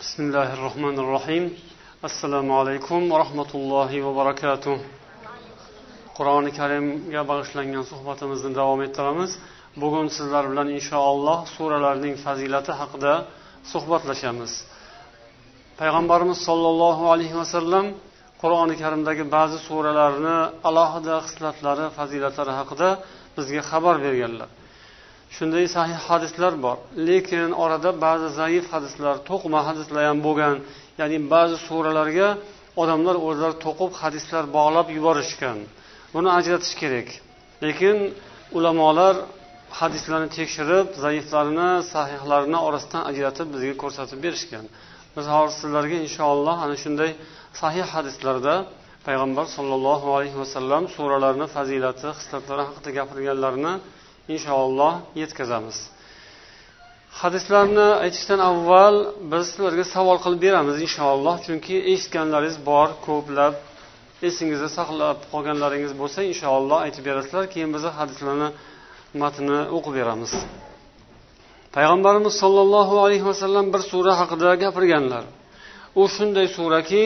بسم الله الرحمن الرحيم السلام عليكم ورحمة الله وبركاته qur'oni karimga bag'ishlangan suhbatimizni davom ettiramiz bugun sizlar bilan inshaalloh suralarning fazilati haqida suhbatlashamiz payg'ambarimiz sollallohu alayhi vasallam qur'oni karimdagi ba'zi suralarni alohida xislatlari fazilatlari haqida bizga xabar berganlar Shunday sahih hadislar bor. Lekin orada ba'zi zaif hadislar to'qima hadislar ham bo'lgan. Ya'ni ba'zi suralarga odamlar o'zlari to'qib hadislar bog'lab yuborishgan. Buni ajratish kerak. Lekin ulamolar hadislarni tekshirib zaiflarini sahihlarini orasidan ajratib bizga ko'rsatib berishgan. Biz hozir sizlarga inshaalloh ana shunday sahih hadislarda payg'ambar sollallohu alayhi vasallam suralarni fazilati xislatlari haqida gapirganlarini inshaalloh yetkazamiz. Hadislarni aytishdan avval biz sizlarga savol qilib beramiz inshaalloh chunki eshitganlaringiz bor ko'plab. Esingizda saqlab qolganlaringiz bo'lsa inshaalloh aytib berasizlar keyin biz hadislarni matnini o'qib beramiz. Payg'ambarimiz sollallohu alayhi vasallam bir sura haqida gapirganlar. U shunday suraki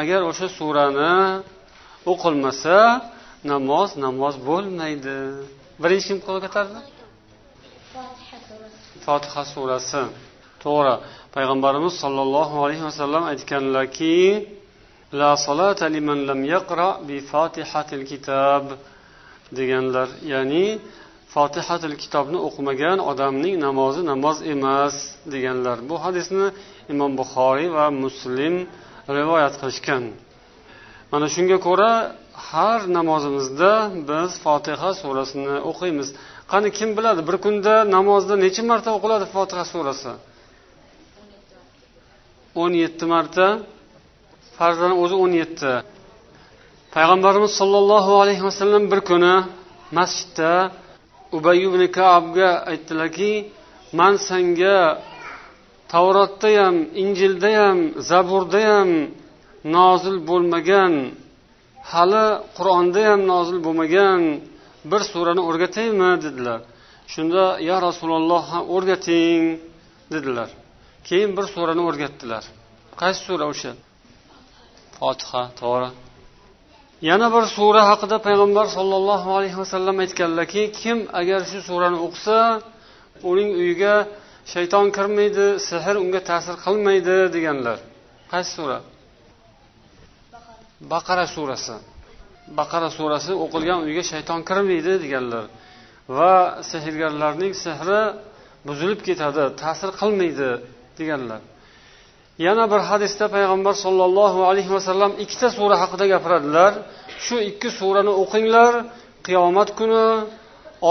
agar o'sha surani o'qilmasa namoz namoz bo'lmaydi. Birinchi kim qo'l ko'tardi fotiha surasi. To'g'ri. Payg'ambarimiz sollallohu alayhi vasallam aytganlarki la solata liman lam yaqra bi fatihatil kitob deganlar ya'ni fotihatil kitobni o'qimagan odamning namozi namoz emas deganlar. Bu hadisni imom buxoriy va muslim rivoyat qilishgan. Mana shunga ko'ra har namozimizda biz fotiha surasini o'qiymiz. Qani kim biladi bir kunda namozda necha marta o'qiladi fotiha surasi? o'n yetti marta. Farzdan o'zi o'n yetti. Payg'ambarimiz sollallohu alayhi vasallam bir kuni masjidda ubay ibn kabga aytdilarki man senga tavrotda ham injilda ham zaburda ham nozil bo'lmagan hali qur'onda ham nozil bo'lmagan bir surani o'rgataymi dedilar. Shunda yo rasululloh o'rgating dedilar. Keyin bir surani o'rgatdilar. Qaysi sura o'sha? Fotiha to'g'ri. Yana bir sura haqida payg'ambar sollallohu alayhi vasallam aytganlarki kim agar shu surani o'qisa uning uyiga shayton kirmaydi sehr unga ta'sir qilmaydi deganlar. Qaysi sura? Baqara surasi. Baqara surasi o'qilgan uyga shayton kirmaydi deganlar. Va sehrgarlarning sehri buzilib ketadi ta'sir qilmaydi deganlar. Yana bir hadisda payg'ambar sollallohu alayhi vasallam ikkita sura haqida gapiradilar. Shu ikki surani o'qinglar qiyomat kuni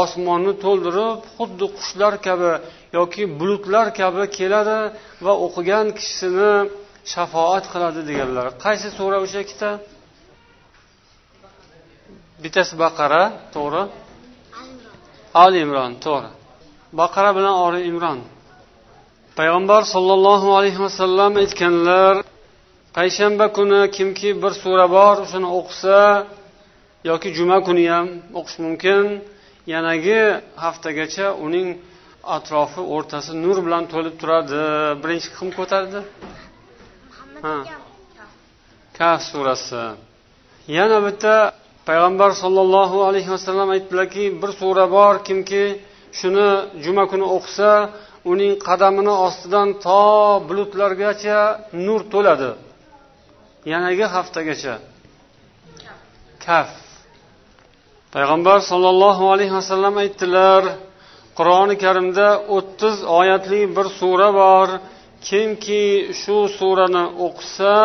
osmonni to'ldirib xuddi qushlar kabi yoki bulutlar kabi keladi va o'qigan kishisini shafoat qiladi deganlar. Qaysi sura o'sha ikkita? Bittasi baqara to'g'ri? Ali imron to'g'ri. Baqara bilan oli imron. Payg'ambar sollallohu alayhi vasallam aytganlar payshanba kuni kimki bir sura bor shuni o'qisa yoki juma kuni ham o'qish mumkin. Yanagi haftagacha uning atrofi o'rtasi nur bilan to'lib turadi. Birinchi kim ko'tardi? Ha. Kaf surasi. Yana bitta payg'ambar sollallohu alayhi vasallam aytdilarki bir sura bor kimki shuni juma kuni o'qisa uning qadamini ostidan to bulutlargacha nur to'ladi. Yanagi haftagacha. Kaf. Payg'ambar sollallohu alayhi vasallam aytdilar qur'oni karimda o'ttiz oyatli bir sura bor. Kimki shu surani o'qisa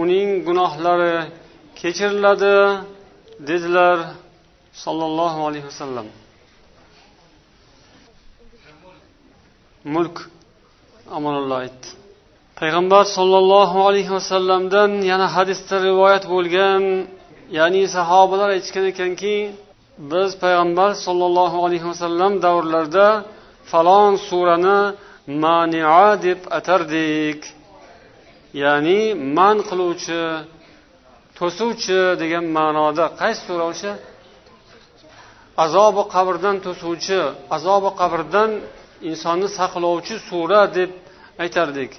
uning gunohlari kechiriladi dedilar sollallohu alayhi vasallam. Mulk amonulloh aytdi. Payg'ambar sollallohu alayhi vasallamdan yana hadisda rivoyat bo'lgan ya'ni sahobalar aytishgan ekanki biz payg'ambar sollallohu alayhi vasallam davrlarida falon surani mania deb atardik. Ya'ni man qiluvchi to'suvchi degan ma'noda qaysi sura o'sha? Azobi qabrdan to'suvchi azobi qabrdan insonni saqlovchi sura deb aytardik.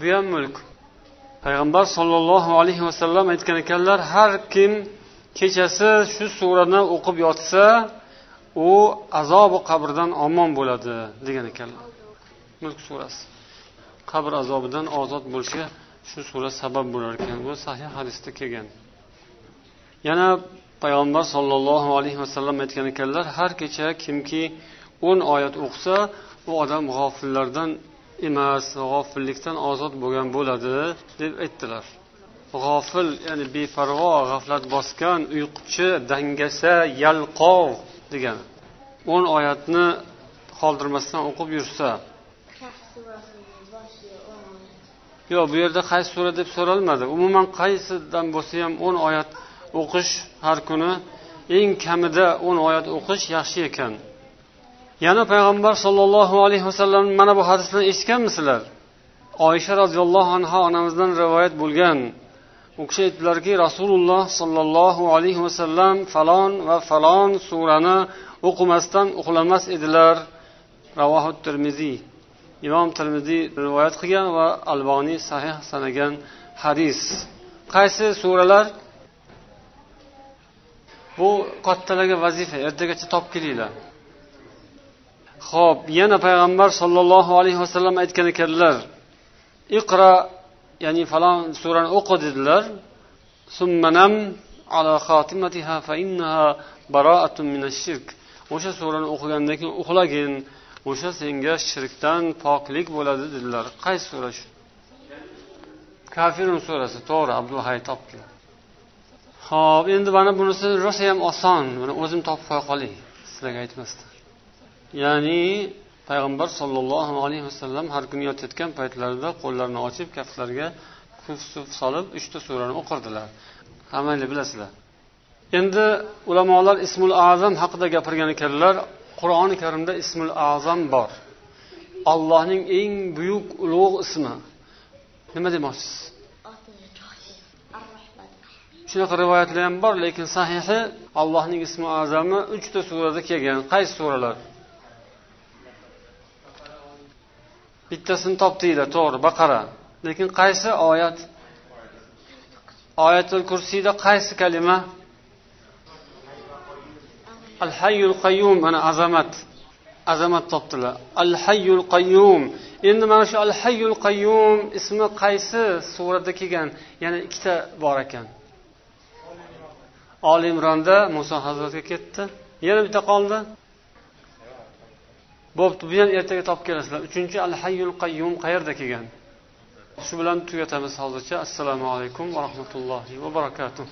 Bu ham mulk. Payg'ambar sollallohu alayhi vasallam aytgan ekanlar har kim kechasi shu surani o'qib yotsa u azobi qabrdan omon bo'ladi degan ekanlar mulk surasi. Qabr azobidan ozod bo'lishga shu sura sabab bo'lar ekan. Bu sahih hadisda kelgan. Yana payg'ambar sollallohu alayhi vasallam aytgan ekanlar har kecha kimki o'n oyat o'qisa u odam g'ofillardan emas g'ofillikdan ozod bo'lgan bo'ladi deb aytdilar. G'ofil ya'ni beparvo g'aflat bosgan uyquchi dangasa yalqov degani o'n oyatni qoldirmasdan o'qib yursa. Yo'q bu yerda qaysi sura deb so'ralmadi. Umuman qaysidan bo'lsa ham o'n oyat o'qish har kuni eng kamida o'n oyat o'qish yaxshi ekan. Yana payg'ambar sollallohu alayhi vasallam mana bu hadisni eshitganmisizlar oysha roziyallohu anhu onamizdan rivoyat bo'lgan u kishi aytdilarki rasululloh sollallohu alayhi vasallam falon va falon surani o'qimasdan uxlamas edilar. Ravohi termiziy imom termiziy rivoyat qilgan va alboniy sahih sanagan hadis. Qaysi suralar? Bu kattalarga vazifa ertagacha topib kelinglar. Ho'p yana payg'ambar sollallohu alayhi vasallam aytgan ekanlar iqro ya'ni falon surani o'qi dedilar. O'sha surani o'qigandan keyin uxlagin o'sha senga shirkdan poklik bo'ladi dedilar. Qaysi sura shu? Kafirun surasi to'g'ri abduhay topgan ho'p endi mana bunisi rosa ham oson. Buni o'zim topib qo'ya qolay sizlarga aytmasdan. Ya'ni payg'ambar sollallohu alayhi vasallam har kuni yotayotgan paytlarida qo'llarini ochib kaftlariga kuf suf solib uchta surani o'qirdilar. Hammanglar bilasizlar. Endi ulamolar ismul azam haqida gapirgan ekanlar qur'oni karimda ismul azam bor. Allohning eng buyuk ulug' ismi. Nima demoqchisiz? Shunaqa rivoyatlar ham bor lekin sahihi allohning ismi azami uchta surada kelgan. Qaysi suralar? Bittasini topdinglar to'g'ri baqara. Lekin qaysi oyat? Oyatul kursiyda qaysi kalima? Al hayyul qayyum mana azamat. Azamat topdilar. Al hayyul qayyum. Endi mana shu al hayyul qayyum ismi qaysi surada kelgan? Yana ikkita bor ekan. Oli imronda muso hazratga ketdi. Yana bitta qoldi. Bo'pti bu ham ertaga topib kelasizlar. Uchinchi al hayyul qayyum qayerda kelgan? Shu bilan tugatamiz hozircha. Assalomu alaykum va rahmatullohi va barakatuh.